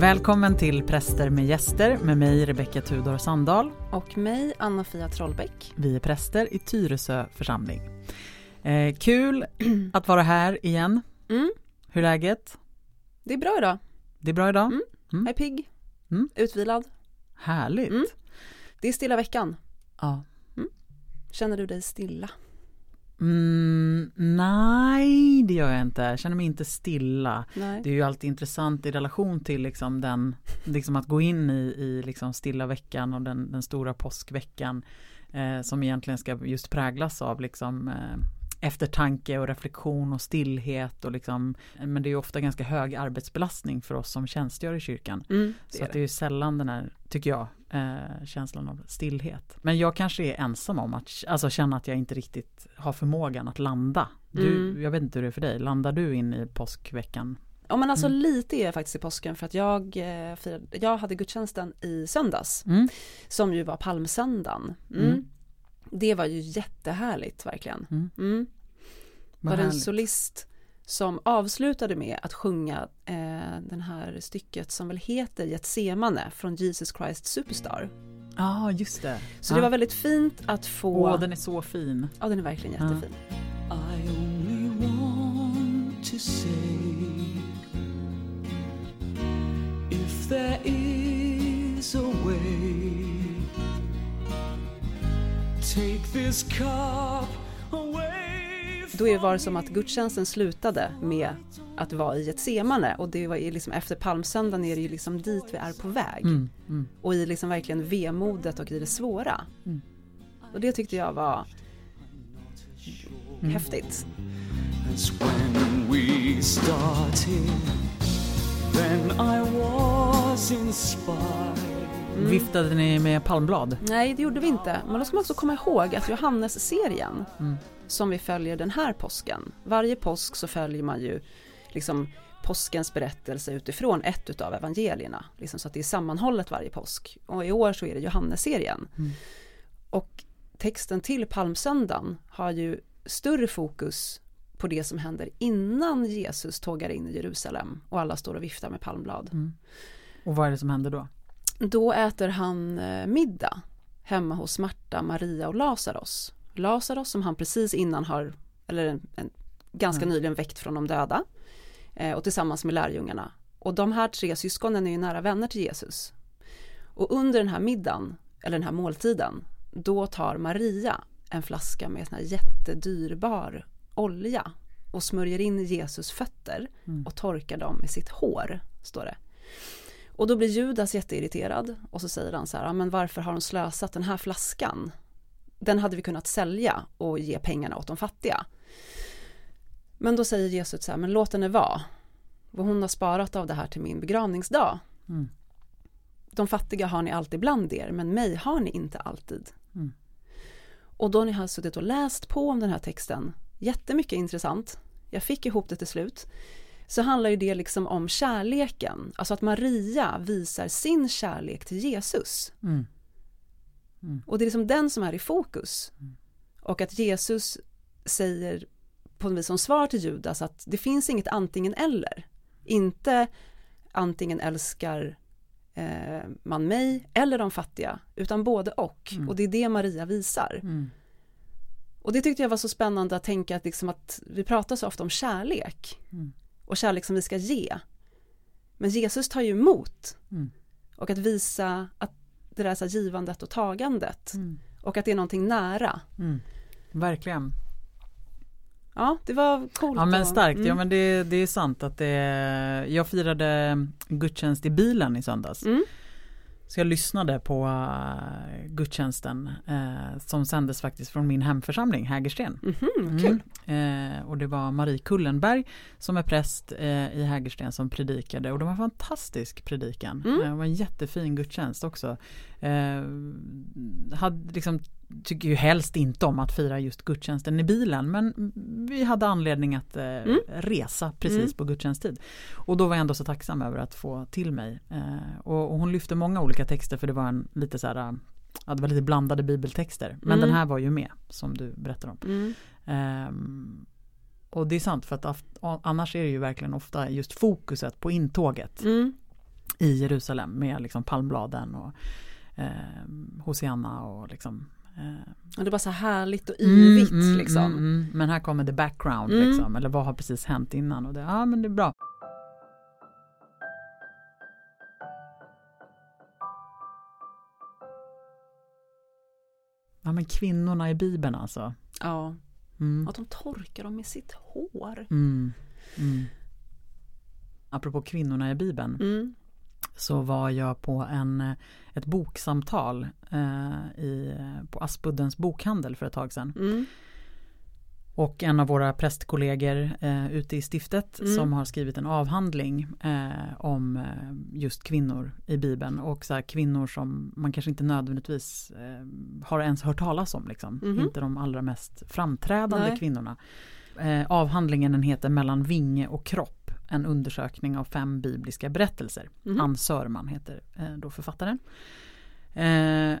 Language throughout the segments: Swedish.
Välkommen till Präster med gäster med mig Rebecka Tudor Sandahl. Och mig Anna-Fia Trollbäck. Vi är präster i Tyresö församling. Eh, kul att vara här igen. Mm. Hur är läget? Det är bra idag. Det är bra idag? Mm. Mm. Jag är pigg. Mm. Utvilad. Härligt. Mm. Det är stilla veckan. Ja. Känner du dig stilla? Mm, nej, det gör jag inte. Jag känner mig inte stilla. Nej. Det är ju alltid intressant i relation till liksom den, liksom att gå in i, i liksom stilla veckan och den, den stora påskveckan eh, som egentligen ska just präglas av liksom, eh, eftertanke och reflektion och stillhet och liksom, men det är ju ofta ganska hög arbetsbelastning för oss som tjänstgör i kyrkan. Mm, det Så är att det är ju sällan den här, tycker jag, eh, känslan av stillhet. Men jag kanske är ensam om att alltså, känna att jag inte riktigt har förmågan att landa. Du, Mm. Jag vet inte hur det är för dig, landar du in i påskveckan? Ja men alltså Mm. lite är jag faktiskt i påsken för att jag, eh, firade, jag hade gudstjänsten i söndags. Mm. Som ju var palmsöndagen. Det var ju jättehärligt verkligen. Mm. Mm. Var det en solist som avslutade med att sjunga eh, den här stycket som väl heter Getsemane från Jesus Christ Superstar. Ja, ah, just det. Så Ja. det var väldigt fint att få, Åh, den är så fin. ja den är verkligen jättefin. I only want to say if there is a way, Då var det som att gudstjänsten slutade med att vara i ett semane och det var ju liksom efter palmsöndagen är det ju liksom dit vi är på väg. Mm, mm. Och i liksom verkligen vemodet och i det svåra. Mm. Och det tyckte jag var Mm. häftigt. That's when we started. Then I was inspired. Mm. Viftade ni med palmblad? Nej, det gjorde vi inte. Men då ska man också komma ihåg att Johannes-serien Mm. som vi följer den här påsken. Varje påsk så följer man ju liksom påskens berättelse utifrån ett utav evangelierna. Liksom så att det är sammanhållet varje påsk. Och i år så är det Johannes-serien. Mm. Och texten till palmsöndagen har ju större fokus på det som händer innan Jesus tågar in i Jerusalem och alla står och viftar med palmblad. Mm. Och vad är det som händer då? Då äter han eh, middag hemma hos Marta, Maria och Lazarus. Lazarus som han precis innan har, eller en, en, ganska Mm. nyligen väckt från de döda. Eh, och tillsammans med lärjungarna. Och de här tre syskonen är ju nära vänner till Jesus. Och under den här middagen, eller den här måltiden, då tar Maria en flaska med sån här jättedyrbar olja och smörjer in Jesus fötter Mm. och torkar dem med sitt hår, står det. Och då blir Judas jätteirriterad och så säger han så här, "Ja, men varför har de slösat den här flaskan? Den hade vi kunnat sälja och ge pengarna åt de fattiga. Men då säger Jesus så här, men låt henne vara. Vad hon har sparat av det här till min begravningsdag. Mm. De fattiga har ni alltid bland er, men mig har ni inte alltid. Mm. Och då ni har suttit och läst på om den här texten, jättemycket intressant, jag fick ihop det till slut, så handlar ju det liksom om kärleken, alltså att Maria visar sin kärlek till Jesus. Mm. Och det är liksom den som är i fokus. Och att Jesus säger på något vis som svar till Judas att det finns inget antingen eller. Inte antingen älskar eh, man mig eller de fattiga, utan både och. Mm. Och det är det Maria visar. Mm. Och det tyckte jag var så spännande att tänka att, liksom att vi pratar så ofta om kärlek. Mm. Och kärlek som vi ska ge. Men Jesus tar ju emot. Mm. Och att visa att det där så här givandet och tagandet. Mm. Och att det är någonting nära. Mm. Verkligen. Ja, det var coolt. Ja men starkt, mm. ja men det, det är sant att det, jag firade gudstjänst i bilen i söndags. Mm. Så jag lyssnade på uh, gudstjänsten eh, som sändes faktiskt från min hemförsamling Hägersten. Mhm, kul. Mm. Eh, och det var Marie Kullenberg som är präst i Hägersten som predikade och det var en fantastisk predikan. Mm. Det var en jättefin gudstjänst också. Hade liksom, tycker ju helst inte om att fira just gudstjänsten i bilen men vi hade anledning att eh, Mm. resa precis Mm. på gudstjänsttid. Och då var jag ändå så tacksam över att få till mig. Eh, och, och hon lyfte många olika texter för det var en lite så här Ja, det var lite blandade bibeltexter. Men Mm. den här var ju med som du berättar om. Ehm, och det är sant för att annars är det ju verkligen ofta just fokuset på intåget. Mm. i Jerusalem med liksom palmbladen och eh, Hosianna och liksom eh, Och det bara så härligt och yvigt mm, mm, liksom. mm, mm. Men här kommer the background Mm. liksom, eller vad har precis hänt innan och det, ja men det är bra. Ja men kvinnorna i bibeln alltså. Ja. Mm. Att de torkar dem med sitt hår. Mm. Mm. Apropå kvinnorna i bibeln Mm. Så var jag på en, ett boksamtal eh, i, på Aspuddens bokhandel för ett tag sedan. Mm. Och en av våra prästkollegor eh, ute i stiftet Mm. som har skrivit en avhandling eh, om eh, just kvinnor i Bibeln och så här, kvinnor som man kanske inte nödvändigtvis eh, har ens hört talas om. Liksom. Mhm. Inte de allra mest framträdande Nej. kvinnorna. Eh, avhandlingen heter Mellan vinge och kropp, en undersökning av fem bibliska berättelser. Mhm. Ann Sörman heter eh, då författaren. Eh,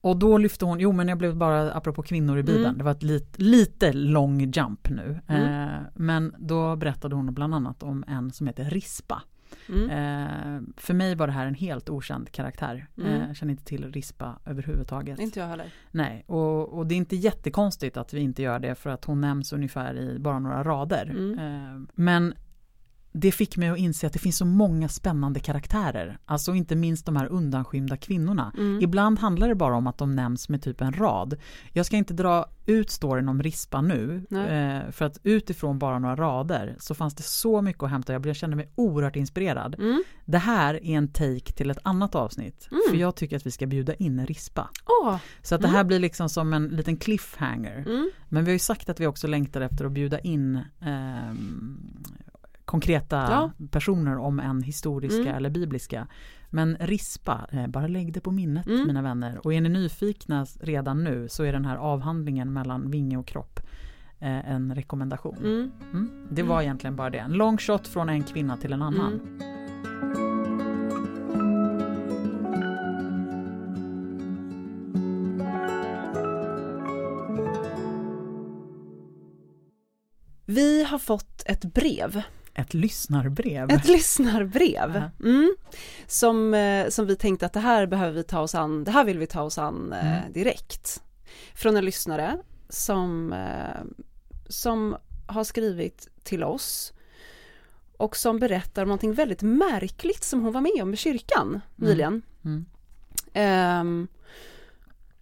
och då lyfte hon, jo men jag blev bara, apropå kvinnor i Bibeln, Mm. det var ett lit, lite lång jump nu. Mm. Eh, men då berättade hon bland annat om en som heter Rispa. Mm. Eh, för mig var det här en helt okänd karaktär. Mm. Eh, jag känner inte till Rispa överhuvudtaget. Inte jag heller. Nej, och, och det är inte jättekonstigt att vi inte gör det för att hon nämns ungefär i bara några rader. Mm. Eh, men det fick mig att inse att det finns så många spännande karaktärer. Alltså inte minst de här undanskymda kvinnorna. Mm. Ibland handlar det bara om att de nämns med typ en rad. Jag ska inte dra ut storyn om Rispa nu, eh, för att utifrån bara några rader så fanns det så mycket att hämta. Jag kände mig oerhört inspirerad. Mm. Det här är en take till ett annat avsnitt, Mm. för jag tycker att vi ska bjuda in Rispa. Åh, Så att det här blir liksom som en liten cliffhanger. mm. Men vi har ju sagt att vi också längtar efter att bjuda in ehm, konkreta Ja. personer om en historiska Mm. eller bibliska. Men rispa, eh, bara lägg det på minnet Mm. mina vänner. Och är ni nyfikna redan nu så är den här avhandlingen mellan vinge och kropp eh, en rekommendation. Mm. Mm. Det var egentligen bara det. En long shot från en kvinna till en annan. Mm. Vi har fått ett brev, Ett lyssnarbrev. ett lyssnarbrev, Ja. mm, som, eh, som vi tänkte att det här behöver vi ta oss an, det här vill vi ta oss an eh, Mm. direkt. Från en lyssnare som, eh, som har skrivit till oss och som berättar om någonting väldigt märkligt som hon var med om i kyrkan nyligen. Mm. Ehm,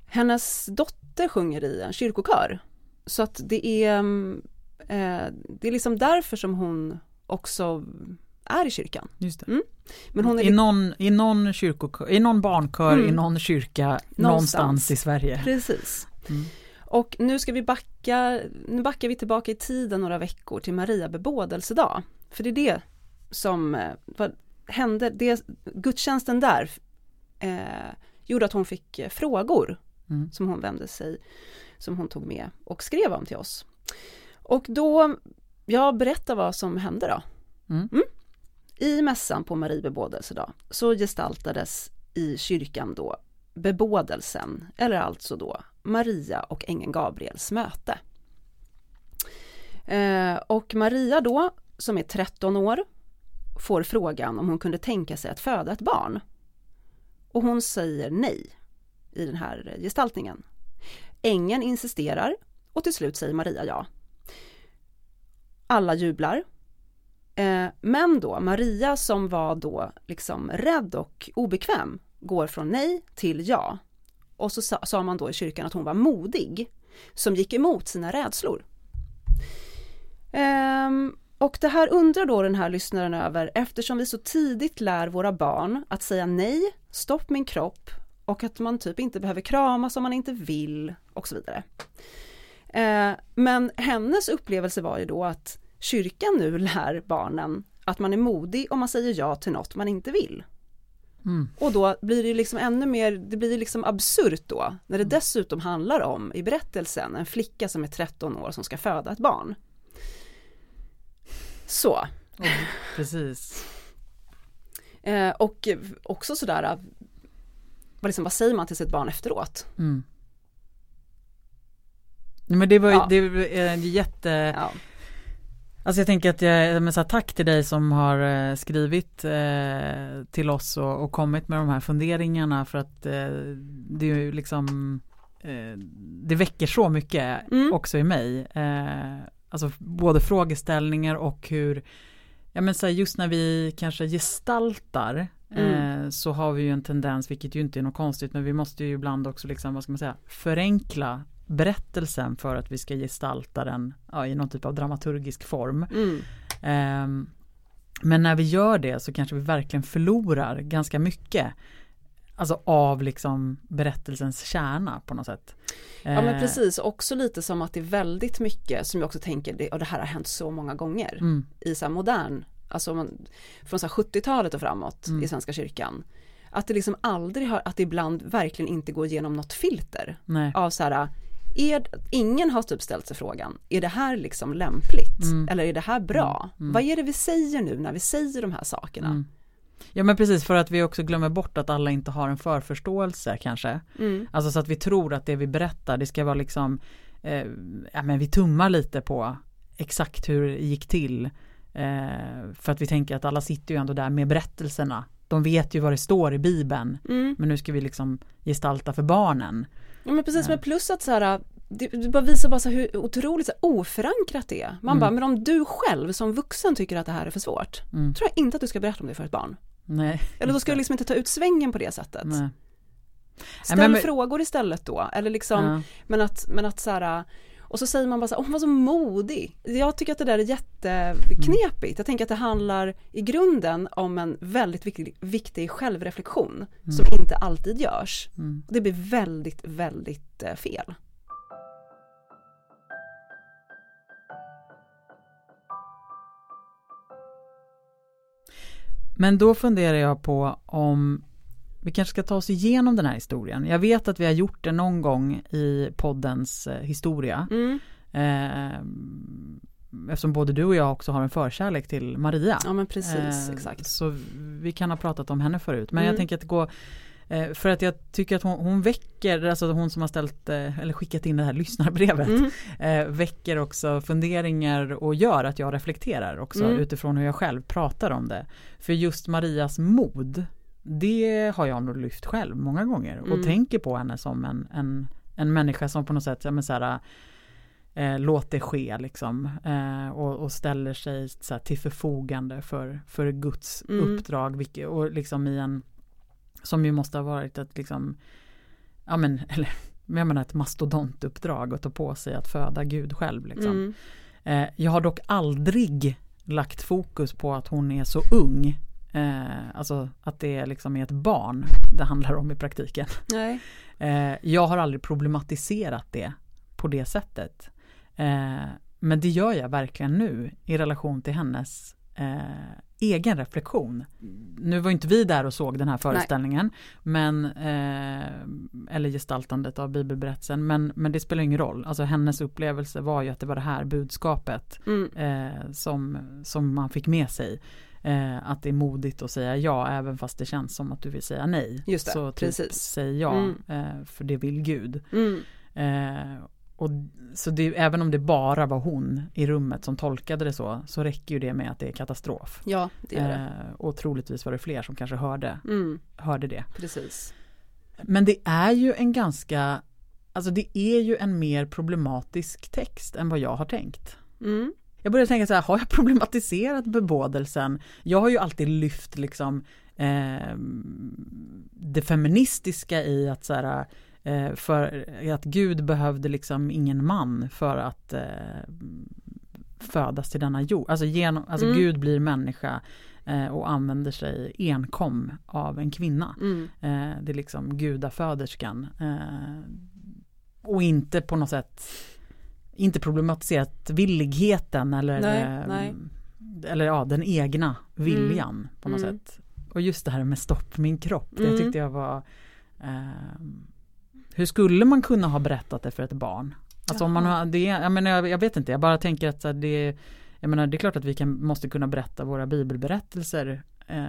hennes dotter sjunger i en kyrkokör. Så att det är, mm, eh, det är liksom därför som hon också är i kyrkan. Just det. Mm. Men hon är I, någon, I någon kyrkokör, i någon barnkör, Mm. i någon kyrka, någonstans, i Sverige. precis. Mm. Och nu ska vi backa, nu backar vi tillbaka i tiden några veckor till Maria bebådelsedag. För det är det som eh, vad hände, det, gudstjänsten där eh, gjorde att hon fick eh, frågor Mm. som hon vände sig, som hon tog med och skrev om till oss. Och då, jag berättar vad som hände då. Mm. I mässan på Marie bebådelsedag så gestaltades i kyrkan då bebådelsen, eller alltså då Maria och ängeln Gabriels möte. Eh, och Maria då, som är 13 år, får frågan om hon kunde tänka sig att föda ett barn. Och hon säger nej i den här gestaltningen. Ängeln insisterar och till slut säger Maria ja. Alla jublar. Eh, men då Maria som var då liksom rädd och obekväm går från nej till ja. Och så sa, sa man då i kyrkan att hon var modig som gick emot sina rädslor. Ehm, och det här undrar då den här lyssnaren över eftersom vi så tidigt lär våra barn att säga nej, stopp min kropp och att man typ inte behöver kramas om man inte vill och så vidare. Eh, men hennes upplevelse var ju då att kyrkan nu lär barnen att man är modig om man säger ja till något man inte vill. Mm. Och då blir det liksom ännu mer, det blir liksom absurt då, när det dessutom handlar om i berättelsen en flicka som är 13 år som ska föda ett barn. Så, Och, precis. eh, och också sådär, eh, vad, liksom, vad säger man till sitt barn efteråt? Mm. Men det var ju Ja. det är en jätte... Ja. Alltså jag tänker att jag, men så här, tack till dig som har eh, skrivit eh, till oss och, och, kommit med de här funderingarna för att eh, det är ju liksom eh, det väcker så mycket mm. också i mig. Eh, alltså både frågeställningar och hur, ja men så här, just när vi kanske gestaltar mm. Eh, så har vi ju en tendens, vilket ju inte är något konstigt, men vi måste ju ibland också liksom, vad ska man säga, förenkla berättelsen för att vi ska gestalta den ja, i någon typ av dramaturgisk form. Mm. Um, men när vi gör det så kanske vi verkligen förlorar ganska mycket Alltså av liksom berättelsens kärna på något sätt. Ja men eh. precis, också lite som att det är väldigt mycket som jag också tänker, och det här har hänt så många gånger mm. i så modern, alltså man, från 70-talet och framåt mm. i Svenska kyrkan. Att det liksom aldrig har, att det ibland verkligen inte går igenom något filter Nej. av så här, är, ingen har typ ställt sig frågan, är det här liksom lämpligt? Mm. Eller är det här bra? Mm. mm. Vad är det vi säger nu när vi säger de här sakerna? Mm. Ja men precis för att vi också glömmer bort att alla inte har en förförståelse kanske. Mm. Alltså så att vi tror att det vi berättar det ska vara liksom, eh, ja men vi tummar lite på exakt hur det gick till. Eh, för att vi tänker att alla sitter ju ändå där med berättelserna. De vet ju vad det står i bibeln. Mm. Men nu ska vi liksom gestalta för barnen. Ja men precis, ja. men plus att så här, det, det bara visar bara så hur otroligt så oförankrat det är. Man mm. bara, men om du själv som vuxen tycker att det här är för svårt, mm. tror jag inte att du ska berätta om det för ett barn. Nej. Eller då ska du liksom inte ta ut svängen på det sättet. Nej. Ställ men, men, frågor istället då, eller liksom, ja. men att, men att så här, och så säger man bara så här, hon var så modig. Jag tycker att det där är jätteknepigt. Jag tänker att det handlar i grunden om en väldigt viktig, viktig självreflektion mm. som inte alltid görs. Mm. Det blir väldigt, väldigt eh, fel. Men då funderar jag på om vi kanske ska ta oss igenom den här historien. Jag vet att vi har gjort det någon gång i poddens eh, historia. Mm. Eh, eftersom både du och jag också har en förkärlek till Maria. Ja men precis, eh, exakt. Så vi kan ha pratat om henne förut. Men mm. jag tänker att gå eh, för att jag tycker att hon, hon, väcker, alltså hon som har ställt eh, eller skickat in det här lyssnarbrevet mm. Eh, väcker också funderingar och gör att jag reflekterar också mm. utifrån hur jag själv pratar om det. För just Marias mod det har jag nog lyft själv många gånger och mm. tänker på henne som en, en, en människa som på något sätt, ja men så här, eh, låt det ske liksom eh, och, och, ställer sig så här, till förfogande för, för Guds mm. uppdrag vilket, och liksom i en som ju måste ha varit ett liksom ja men eller jag menar ett mastodontuppdrag att ta på sig att föda Gud själv liksom. Mm. Eh, jag har dock aldrig lagt fokus på att hon är så ung Eh, alltså att det liksom är ett barn det handlar om i praktiken. Nej. Eh, jag har aldrig problematiserat det på det sättet. Eh, men det gör jag verkligen nu i relation till hennes eh, egen reflektion. Nu var inte vi där och såg den här föreställningen, men, eh, eller gestaltandet av bibelberättelsen, men, men det spelar ingen roll. Alltså hennes upplevelse var ju att det var det här budskapet mm. eh, som, som man fick med sig. Eh, att det är modigt att säga ja även fast det känns som att du vill säga nej. Just det, så typ precis. säg ja mm. eh, för det vill Gud. Mm. Eh, och så det, även om det bara var hon i rummet som tolkade det så, så räcker ju det med att det är katastrof. Ja, det gör det. Eh, och troligtvis var det fler som kanske hörde, mm. hörde det. Precis. Men det är ju en ganska, alltså det är ju en mer problematisk text än vad jag har tänkt. Mm. Jag började tänka så här, har jag problematiserat bebådelsen? Jag har ju alltid lyft liksom eh, det feministiska i att så här, eh, för att Gud behövde liksom ingen man för att eh, födas till denna jord. Alltså, genom, alltså mm. Gud blir människa eh, och använder sig enkom av en kvinna. Mm. Eh, det är liksom gudaföderskan. Eh, och inte på något sätt inte problematiserat villigheten eller, nej, eh, nej. eller ja, den egna viljan mm. på något mm. sätt. Och just det här med stopp min kropp, mm. det tyckte jag var eh, Hur skulle man kunna ha berättat det för ett barn? Alltså om man har, det, jag, menar, jag, jag vet inte, jag bara tänker att det jag menar, det är klart att vi kan, måste kunna berätta våra bibelberättelser eh,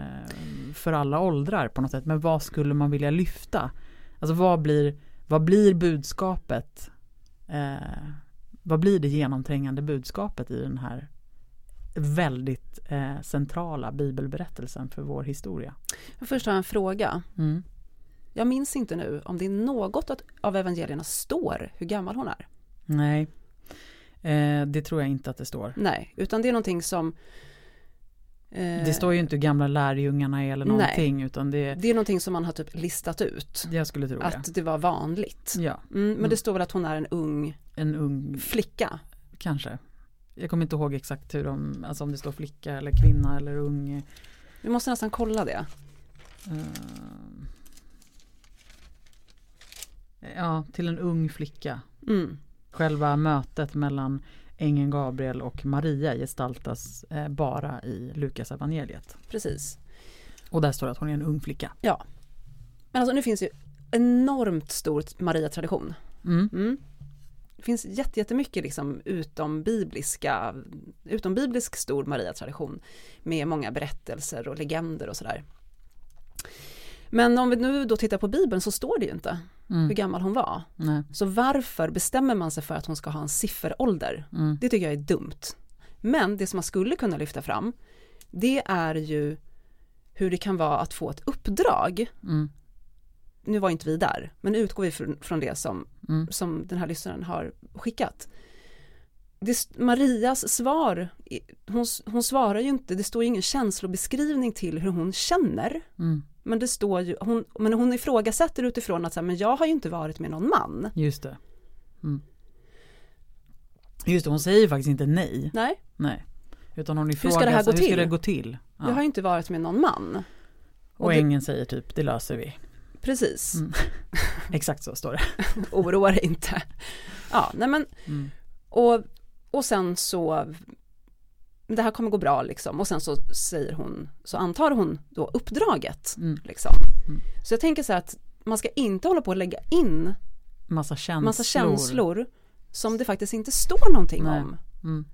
för alla åldrar på något sätt. Men vad skulle man vilja lyfta? Alltså vad blir, vad blir budskapet? Eh, vad blir det genomträngande budskapet i den här väldigt eh, centrala bibelberättelsen för vår historia. Jag först har en fråga. Mm. Jag minns inte nu om det är något av evangelierna står hur gammal hon är. Nej, eh, det tror jag inte att det står. Nej, utan det är någonting som Det står ju inte gamla lärjungarna är eller Nej. någonting utan det, Det är någonting som man har typ listat ut. jag skulle tro det. Att det var vanligt. Ja, Mm, men Mm. det står väl att hon är en ung en ung flicka. kanske. Jag kommer inte ihåg exakt hur de, alltså om det står flicka eller kvinna eller ung. Vi måste nästan kolla det. Eh, ja, till en ung flicka. Mm. Själva mötet mellan ängeln Gabriel och Maria gestaltas eh, bara i Lukas evangeliet. Precis. Och där står det att hon är en ung flicka. Ja. Men alltså nu finns ju enormt stor Maria-tradition. Mm. Mm. Det finns jätte- jättemycket liksom utom bibliska, utom biblisk stor Maria-tradition med många berättelser och legender och sådär. Men om vi nu då tittar på Bibeln så står det ju inte hur Mm. gammal hon var. Nej. Så varför bestämmer man sig för att hon ska ha en sifferålder? Mm. Det tycker jag är dumt. Men det som man skulle kunna lyfta fram, det är ju hur det kan vara att få ett uppdrag. Mm. Nu var inte vi där, men utgår vi från, från det som, Mm. som den här lyssnaren har skickat. Det, Marias svar, hon, hon svarar ju inte, det står ju ingen känslobeskrivning till hur hon känner. Mm. Men det står ju, hon, men hon ifrågasätter utifrån att så här, men jag har ju inte varit med någon man. Just det. Mm. Just det, hon säger faktiskt inte nej. Nej, Nej. Utan hon ska det här ifrågasätter gå hur till? det gå till? Ja. jag har ju inte varit med någon man. och och ängeln säger typ, det löser vi. Precis, Mm. Exakt så står det. oroa dig inte. Ja, nej men, Mm. och, och sen så, det här kommer gå bra liksom. Och sen så säger hon, så antar hon då uppdraget Mm. liksom. Mm. Så jag tänker så här att man ska inte hålla på att lägga in Massa känslor. massa känslor som det faktiskt inte står någonting Nej. om. Mm.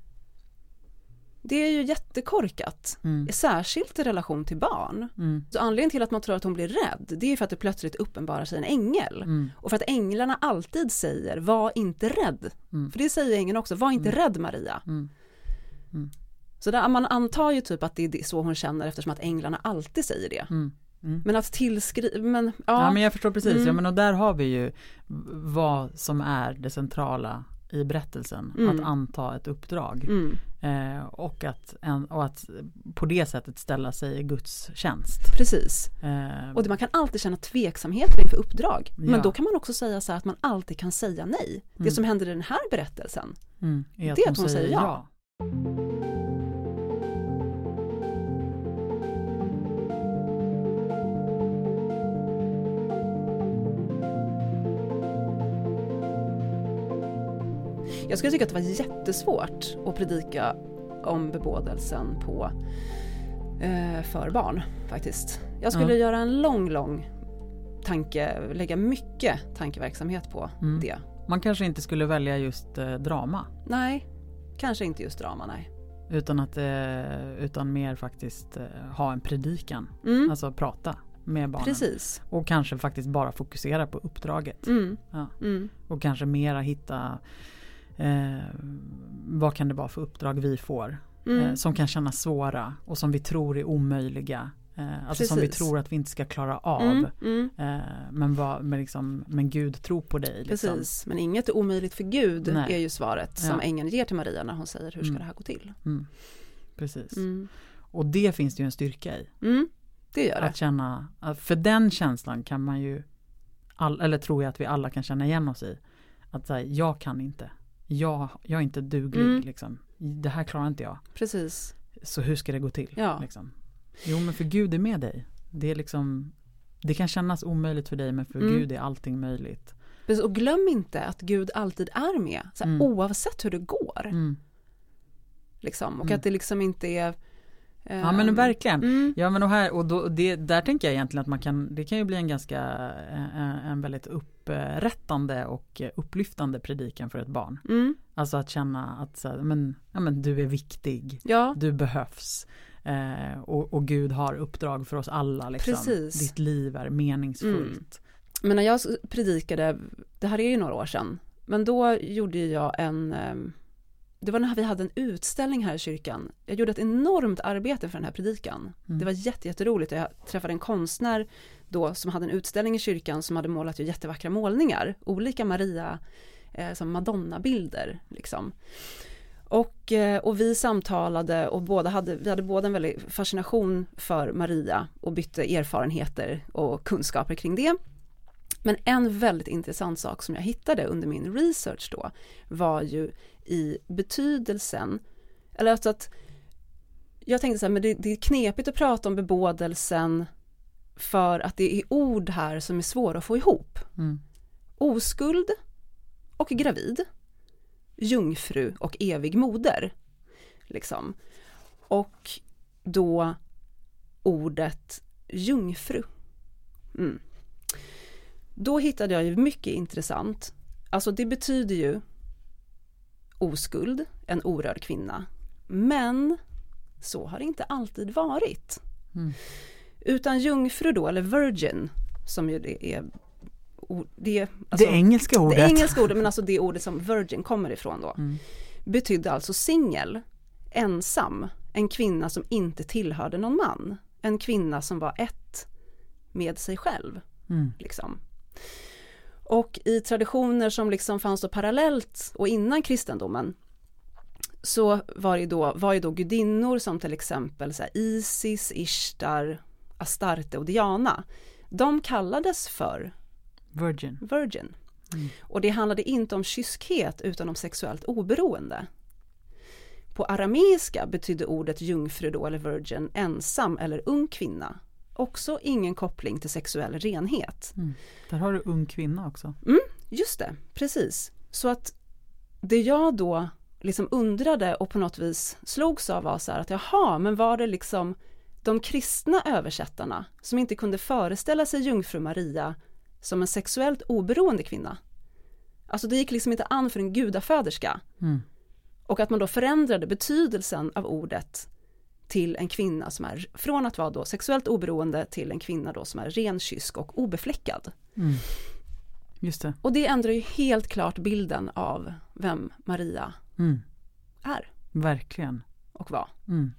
Det är ju jättekorkat, Mm. särskilt i relation till barn. Mm. Så anledningen till att man tror att hon blir rädd, det är för att det plötsligt uppenbarar sig en ängel. Mm. Och för att änglarna alltid säger, var inte rädd. Mm. För det säger ängeln också, var inte rädd Maria. Mm. Så där, man antar ju typ att det är så hon känner eftersom att änglarna alltid säger det. Mm. Mm. Men att tillskriva, men ja. Ja men jag förstår precis, Mm. ja, men och där har vi ju vad som är det centrala i berättelsen. Mm. Att anta ett uppdrag. Mm, Eh, och, att en, och att på det sättet ställa sig i Guds tjänst. precis. Eh, Och det, man kan alltid känna tveksamheter inför uppdrag. Men Ja. då kan man också säga så här att man alltid kan säga nej. Det Mm. som händer i den här berättelsen. mm, är det är att hon säger ja. Jag skulle tycka att det var jättesvårt att predika om bebådelsen på eh, för barn faktiskt. Jag skulle Ja. göra en lång, lång tanke, lägga mycket tankeverksamhet på Mm. det. Man kanske inte skulle välja just eh, drama. Nej, kanske inte just drama, nej. Utan, att, eh, utan mer faktiskt eh, ha en predikan. Mm, Alltså prata med barnen. precis. Och kanske faktiskt bara fokusera på uppdraget. Mm, Ja. mm, Och kanske mera hitta eh, vad kan det vara för uppdrag vi får. mm. Eh, som kan kännas svåra och som vi tror är omöjliga. Eh, alltså som vi tror att vi inte ska klara av. Mm, mm, Eh, men, vad, men, liksom, men Gud tror på dig. Liksom. precis, men inget är omöjligt för Gud Nej. är ju svaret som Ja. ängeln ger till Maria när hon säger hur ska Mm. det här gå till? Mm. Precis. Mm. Och det finns det ju en styrka i. Det gör det. Att känna, för den känslan kan man ju, all, eller tror jag att vi alla kan känna igen oss i. Att säga, jag kan inte. Jag, jag är inte duglig. Mm. Liksom. Det här klarar inte jag. Precis. Så hur ska det gå till? Ja. Liksom? Jo men för Gud är med dig. Det är liksom Det kan kännas omöjligt för dig men för Mm. Gud är allting möjligt. Precis, Och glöm inte att Gud alltid är med, så här, Mm. oavsett hur det går. Mm. Liksom. Och Mm. att det liksom inte är... Ja men ehm, verkligen. Mm, Ja men och här, och då, det, där tänker jag egentligen att man kan, det kan ju bli en ganska, en, en väldigt upprättande och upplyftande predikan för ett barn. mm, Alltså att känna att så här, men, ja, men du är viktig, ja, du behövs. Eh, och, och Gud har uppdrag för oss alla. Liksom. Precis. Ditt liv är meningsfullt. men när jag predikade, det här är ju några år sedan, men då gjorde jag en, ehm, det var när vi hade en utställning här i kyrkan. Jag gjorde ett enormt arbete för den här predikan. Mm. Det var jätte, jätteroligt. Jag träffade en konstnär då som hade en utställning i kyrkan som hade målat ju jättevackra målningar. Olika Maria, eh, som Madonna-bilder liksom. Och, eh, och vi samtalade och båda hade, vi hade båda en väldig fascination för Maria och bytte erfarenheter och kunskaper kring det. Men en väldigt intressant sak som jag hittade under min research då var ju i betydelsen, eller alltså att jag tänkte så här, men det, det är knepigt att prata om bebådelsen för att det är ord här som är svåra att få ihop. Mm. Oskuld och gravid, jungfru och evig moder. Liksom. Och då ordet jungfru. Mm. Då hittade jag ju mycket intressant. Alltså det betyder ju oskuld, en orörd kvinna. Men så har det inte alltid varit. Mm. Utan jungfru då, eller virgin, som ju det är det, alltså, det engelska ordet. det engelska ordet, men alltså det ordet som virgin kommer ifrån då, Mm. betydde alltså singel, ensam, en kvinna som inte tillhörde någon man. En kvinna som var ett med sig själv. Mm. Liksom. Och i traditioner som liksom fanns då parallellt och innan kristendomen så var ju då, var ju då gudinnor som till exempel så Isis, Ishtar, Astarte och Diana. De kallades för Virgin. virgin. Mm. Och det handlade inte om kyskhet utan om sexuellt oberoende. På arameiska betydde ordet jungfru då, eller virgin, ensam eller ung kvinna. Också ingen koppling till sexuell renhet. Mm. Där har du ung kvinna också. Just det, precis. Så att det jag då liksom undrade och på något vis slogs av var så här att jaha, men var det liksom de kristna översättarna som inte kunde föreställa sig jungfru Maria som en sexuellt oberoende kvinna? Alltså det gick liksom inte an för en gudaföderska Mm. och att man då förändrade betydelsen av ordet till en kvinna som är, från att vara då sexuellt oberoende till en kvinna då som är ren, kysk och obefläckad. Mm. Just det. Och det ändrar ju helt klart bilden av vem Maria Mm. är Verkligen. och var. Mm.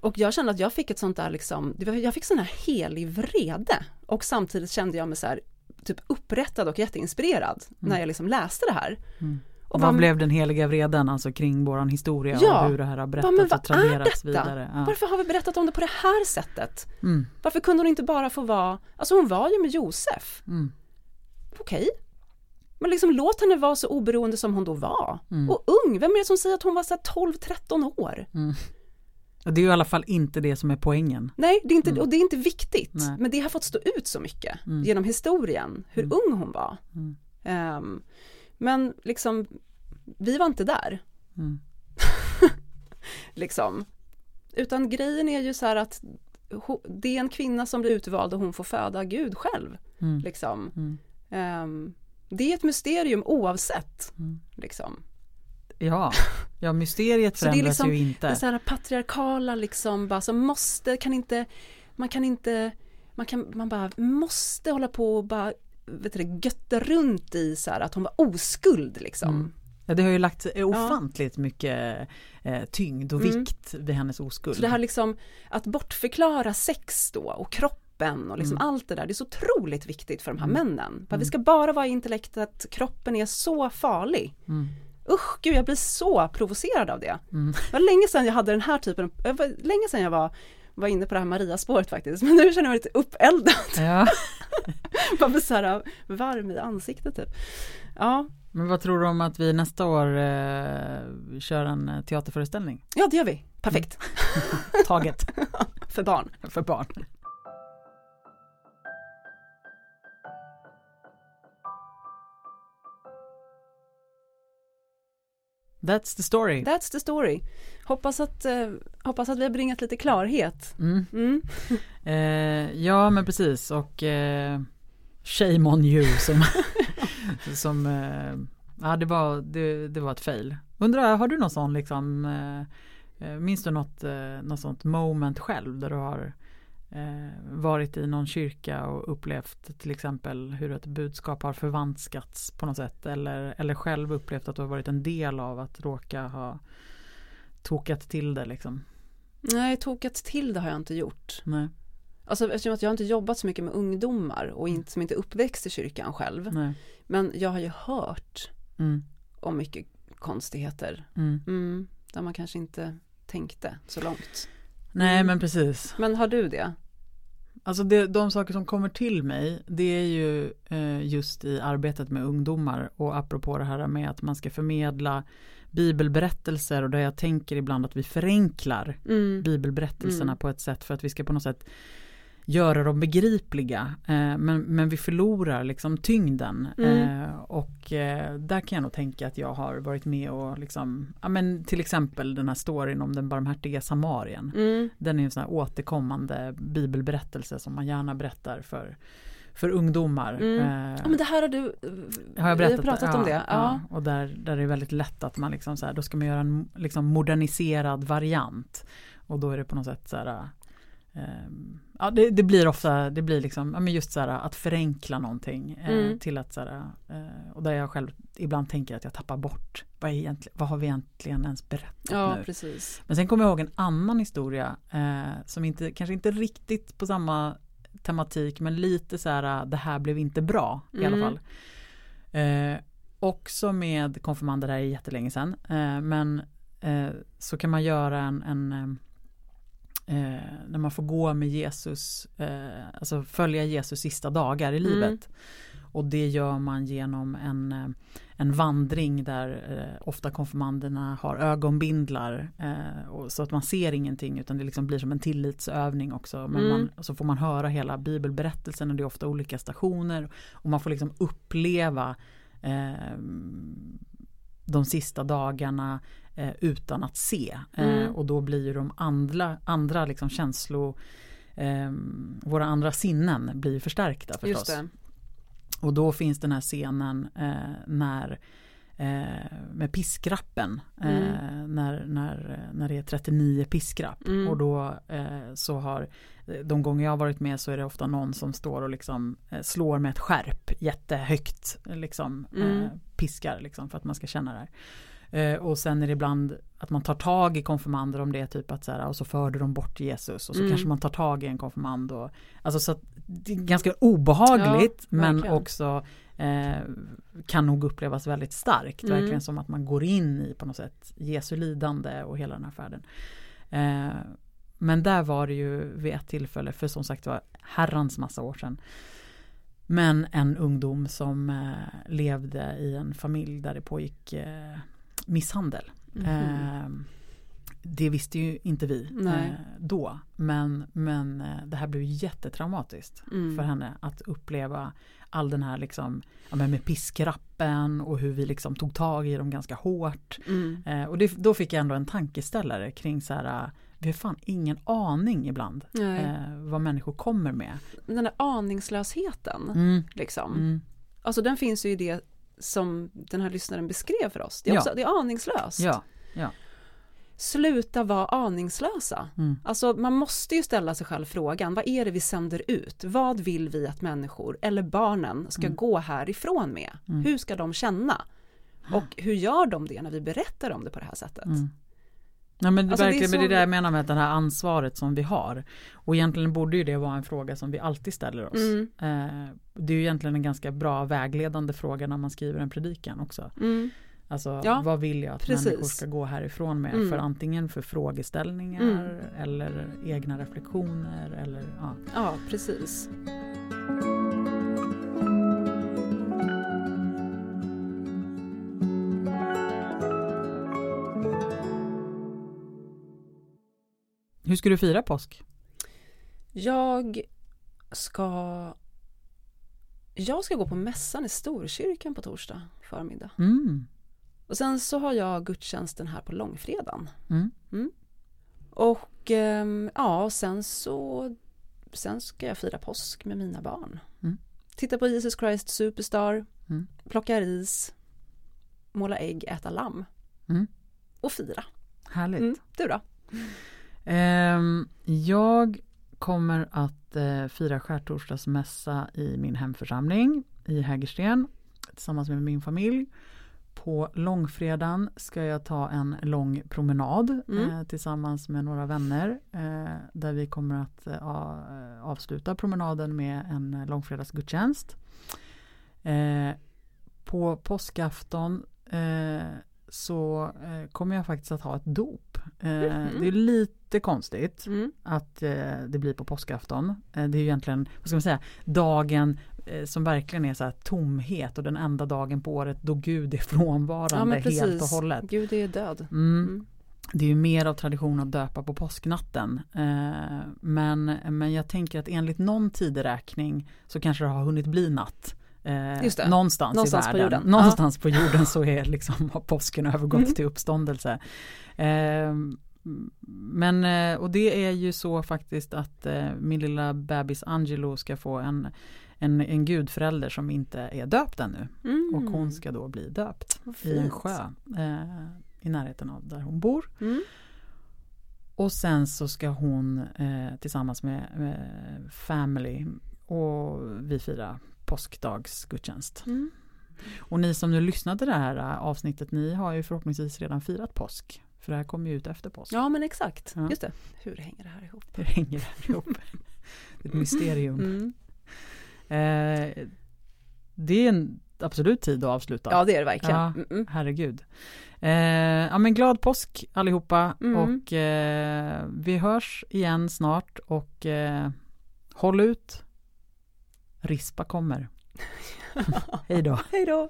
Och jag kände att jag fick ett sånt där liksom, jag fick sån här helig vrede. Och samtidigt kände jag mig så här typ upprättad och jätteinspirerad när jag liksom läste det här. Mm. Och Vad bara, blev den heliga vreden alltså kring våran historia Ja. och hur det här har berättats men och vad är traderats vidare? Ja. Varför har vi berättat om det på det här sättet? Mm. Varför kunde hon inte bara få vara, alltså hon var ju med Josef, Mm. okej. Men liksom låt henne vara så oberoende som hon då var. Mm. Och ung, vem är det som säger att hon var så här 12-13 år? Och Det är ju i alla fall inte det som är poängen. Nej, det är inte, och det är inte viktigt. Nej. Men det har fått stå ut så mycket Mm. genom historien, hur Mm. ung hon var. Mm. Men liksom, vi var inte där. Mm. Liksom. Utan grejen är ju så här att det är en kvinna som blir utvald och hon får föda Gud själv. Mm. Liksom. Mm. Ehm, det är ett mysterium oavsett. Mm. Liksom. Ja, ja mysteriet Så det är förändras liksom- ju Det inte. så här patriarkala liksom, bara som måste, kan inte, man kan inte, man kan, man bara måste hålla på och bara, vet du det, götta runt i så här att hon var oskuld liksom. Mm. Ja, det har ju lagt ofantligt mycket eh, tyngd och Mm. vikt vid hennes oskuld. Så det här liksom, att bortförklara sex då och kroppen och liksom Mm. allt det där, det är så otroligt viktigt för de här Mm. männen. För vi ska bara vara i intellektet, kroppen är så farlig. Mm. Usch, gud jag blir så provocerad av det. Mm. Det var länge sedan jag hade den här typen, var länge sedan jag var, var inne på det här Maria-spåret faktiskt, men nu känner jag mig lite uppeldad. Ja. Man blir så här varm i ansiktet typ. Ja, Men vad tror du om att vi nästa år eh, kör en eh, teaterföreställning? ja det gör vi. Perfekt. Taget För barn. för barn. That's the story. That's the story. Hoppas att, eh, hoppas att vi har bringat lite klarhet. Mm. Mm. Eh, ja men precis och eh, shame on you som, som eh, ja det var, det, det var ett fail. Undrar, har du någon sån liksom, eh, eh, minns du något, eh, något sånt moment själv där du har eh, varit i någon kyrka och upplevt till exempel hur ett budskap har förvanskats på något sätt eller, eller själv upplevt att du har varit en del av att råka ha tokat till det liksom? Nej, tokat till det har jag inte gjort. Nej. Alltså eftersom att jag inte jobbat så mycket med ungdomar och inte, som inte uppväxt i kyrkan själv. Nej. Men jag har ju hört Mm. om mycket konstigheter. Mm. Mm, där man kanske inte tänkte så långt. Nej Mm. men precis. Men har du det? Alltså det, de saker som kommer till mig det är ju eh, just i arbetet med ungdomar och apropå det här med att man ska förmedla bibelberättelser och där jag tänker ibland att vi förenklar Mm. bibelberättelserna Mm. på ett sätt för att vi ska på något sätt göra dem begripliga eh, men, men vi förlorar liksom tyngden Mm. eh, och eh, där kan jag nog tänka att jag har varit med och liksom, ja men till exempel den här storyn om den barmhärtiga samarien Mm. den är en sån här återkommande bibelberättelse som man gärna berättar för, för ungdomar. Mm. Eh, Ja men det här har du, har jag berättat pratat ja, om det. Ja. och där, där är det väldigt lätt att man liksom så här, då ska man göra en liksom moderniserad variant. Och då är det på något sätt så här, ehm, ja det, det blir ofta, det blir liksom, ja men just så här att förenkla någonting eh, Mm. till att så här, eh, och där jag själv ibland tänker att jag tappar bort, vad, egentligen, vad har vi egentligen ens berättat ja nu? precis. Men sen kommer jag ihåg en annan historia eh, som inte, kanske inte riktigt på samma tematik men lite så här, det här blev inte bra i alla Mm. fall. Eh, också med konfirmander, det här är jättelänge sedan, eh, men eh, så kan man göra en, en eh, när man får gå med Jesus, eh, alltså följa Jesus sista dagar i Mm. livet. Och det gör man genom en, eh, en vandring där eh, ofta konfirmanderna har ögonbindlar eh, och, så att man ser ingenting utan det liksom blir som en tillitsövning också. Men Mm. man, så får man höra hela bibelberättelsen och det är ofta olika stationer och man får liksom uppleva eh, de sista dagarna eh, utan att se. Eh, Mm. och då blir ju de andra, andra liksom känslo eh, våra andra sinnen blir förstärkta förstås. Just det. Och då finns den här scenen eh, när eh, med piskrappen eh, när, när, när det är 39 piskrapp Mm. och då eh, så har de gånger jag varit med så är det ofta någon som står och liksom slår med ett skärp jättehögt liksom Mm. piskar liksom för att man ska känna det här. Eh, och sen är det ibland att man tar tag i konfirmander om det är typ att så här, och så förde de bort Jesus och så Mm. kanske man tar tag i en konfirmand och alltså så att det är ganska obehagligt Ja, men också eh, kan nog upplevas väldigt starkt. Mm. Verkligen som att man går in i på något sätt Jesu lidande och hela den här färden. Eh, men där var det ju vid ett tillfälle, för som sagt var herrans massa år sedan. Men en ungdom som eh, levde i en familj där det pågick eh, misshandel. Eh, det visste ju inte vi Nej. eh, då. Men, men eh, det här blev jättetraumatiskt Mm. för henne att uppleva all den här liksom, ja, men med piskrappen och hur vi liksom tog tag i dem ganska hårt. Mm. Eh, och det, då fick jag ändå en tankeställare kring så här, vi har fan ingen aning ibland eh, vad människor kommer med. Den där aningslösheten, Mm, liksom. mm, Alltså den finns ju i det som den här lyssnaren beskrev för oss. Det är, Ja. också, det är aningslöst. ja, Sluta vara aningslösa. mm, Alltså man måste ju ställa sig själv frågan, vad är det vi sänder ut? Vad vill vi att människor eller barnen ska Mm. gå härifrån med? Mm. Hur ska de känna? Och hur gör de det när vi berättar om det på det här sättet? mm. Ja, men Alltså, det verkligen, men det är så- det jag menar med det här ansvaret som vi har. Och egentligen borde ju det vara en fråga som vi alltid ställer oss. Mm. Eh, det är ju egentligen en ganska bra vägledande fråga när man skriver en predikan också. Mm. Alltså Ja, vad vill jag att precis. människor ska gå härifrån med? Mm. För antingen för frågeställningar Mm. eller egna reflektioner eller ja. Ja, precis. Hur ska du fira påsk? Jag ska jag ska gå på mässan i Storkyrkan på torsdag förmiddag. Mm. Och sen så har jag gudstjänsten här på långfredagen. Mm. Och ehm, ja, och sen så sen ska jag fira påsk med mina barn. Mm. Titta på Jesus Christ Superstar, Mm. plocka ris, måla ägg, äta lamm Mm. och fira. Härligt. Mm. Du då? Ehm, jag kommer att eh, fira skärtorsdagsmässa i min hemförsamling i Hägersten tillsammans med min familj. På långfredagen ska jag ta en lång promenad Mm. eh, tillsammans med några vänner eh, där vi kommer att eh, avsluta promenaden med en långfredagsgudstjänst. På påskafton så eh, kommer jag faktiskt att ha ett dop. Eh, Mhm. Det är lite konstigt Mm. att eh, det blir på påskafton. Eh, det är ju egentligen, vad ska man säga, dagen eh, som verkligen är så här tomhet och den enda dagen på året då Gud är frånvarande Ja helt och hållet. Gud är död. Mm. Mm. Det är ju mer av tradition att döpa på påsknatten. Eh, men, men jag tänker att enligt någon tideräkning så kanske det har hunnit bli natt. Eh. Någonstans, Någonstans i på världen. jorden. Någonstans på jorden så är liksom, har påsken övergått Mm. till uppståndelse. Eh, men, eh, och det är ju så faktiskt att eh, min lilla bebis Angelo ska få en, en, en gudförälder som inte är döpt ännu. Mm. Och hon ska då bli döpt i en sjö eh, i närheten av där hon bor. Mm. Och sen så ska hon eh, tillsammans med eh, family och vi fira påskdagsgudstjänst. Mm. Och ni som nu lyssnade det här eh, avsnittet, ni har ju förhoppningsvis redan firat påsk. För det här kommer ju ut efter påsk. Ja men exakt, Ja. just det. Hur hänger det här ihop? Hur hänger det här ihop? Det är ett mysterium. Mm. Eh, det är en absolut tid att avsluta. Ja det är det verkligen. Ja. Herregud. Eh, ja men glad påsk allihopa Mm. och eh, vi hörs igen snart och eh, håll ut. Rispa kommer. Hej då. Hej då.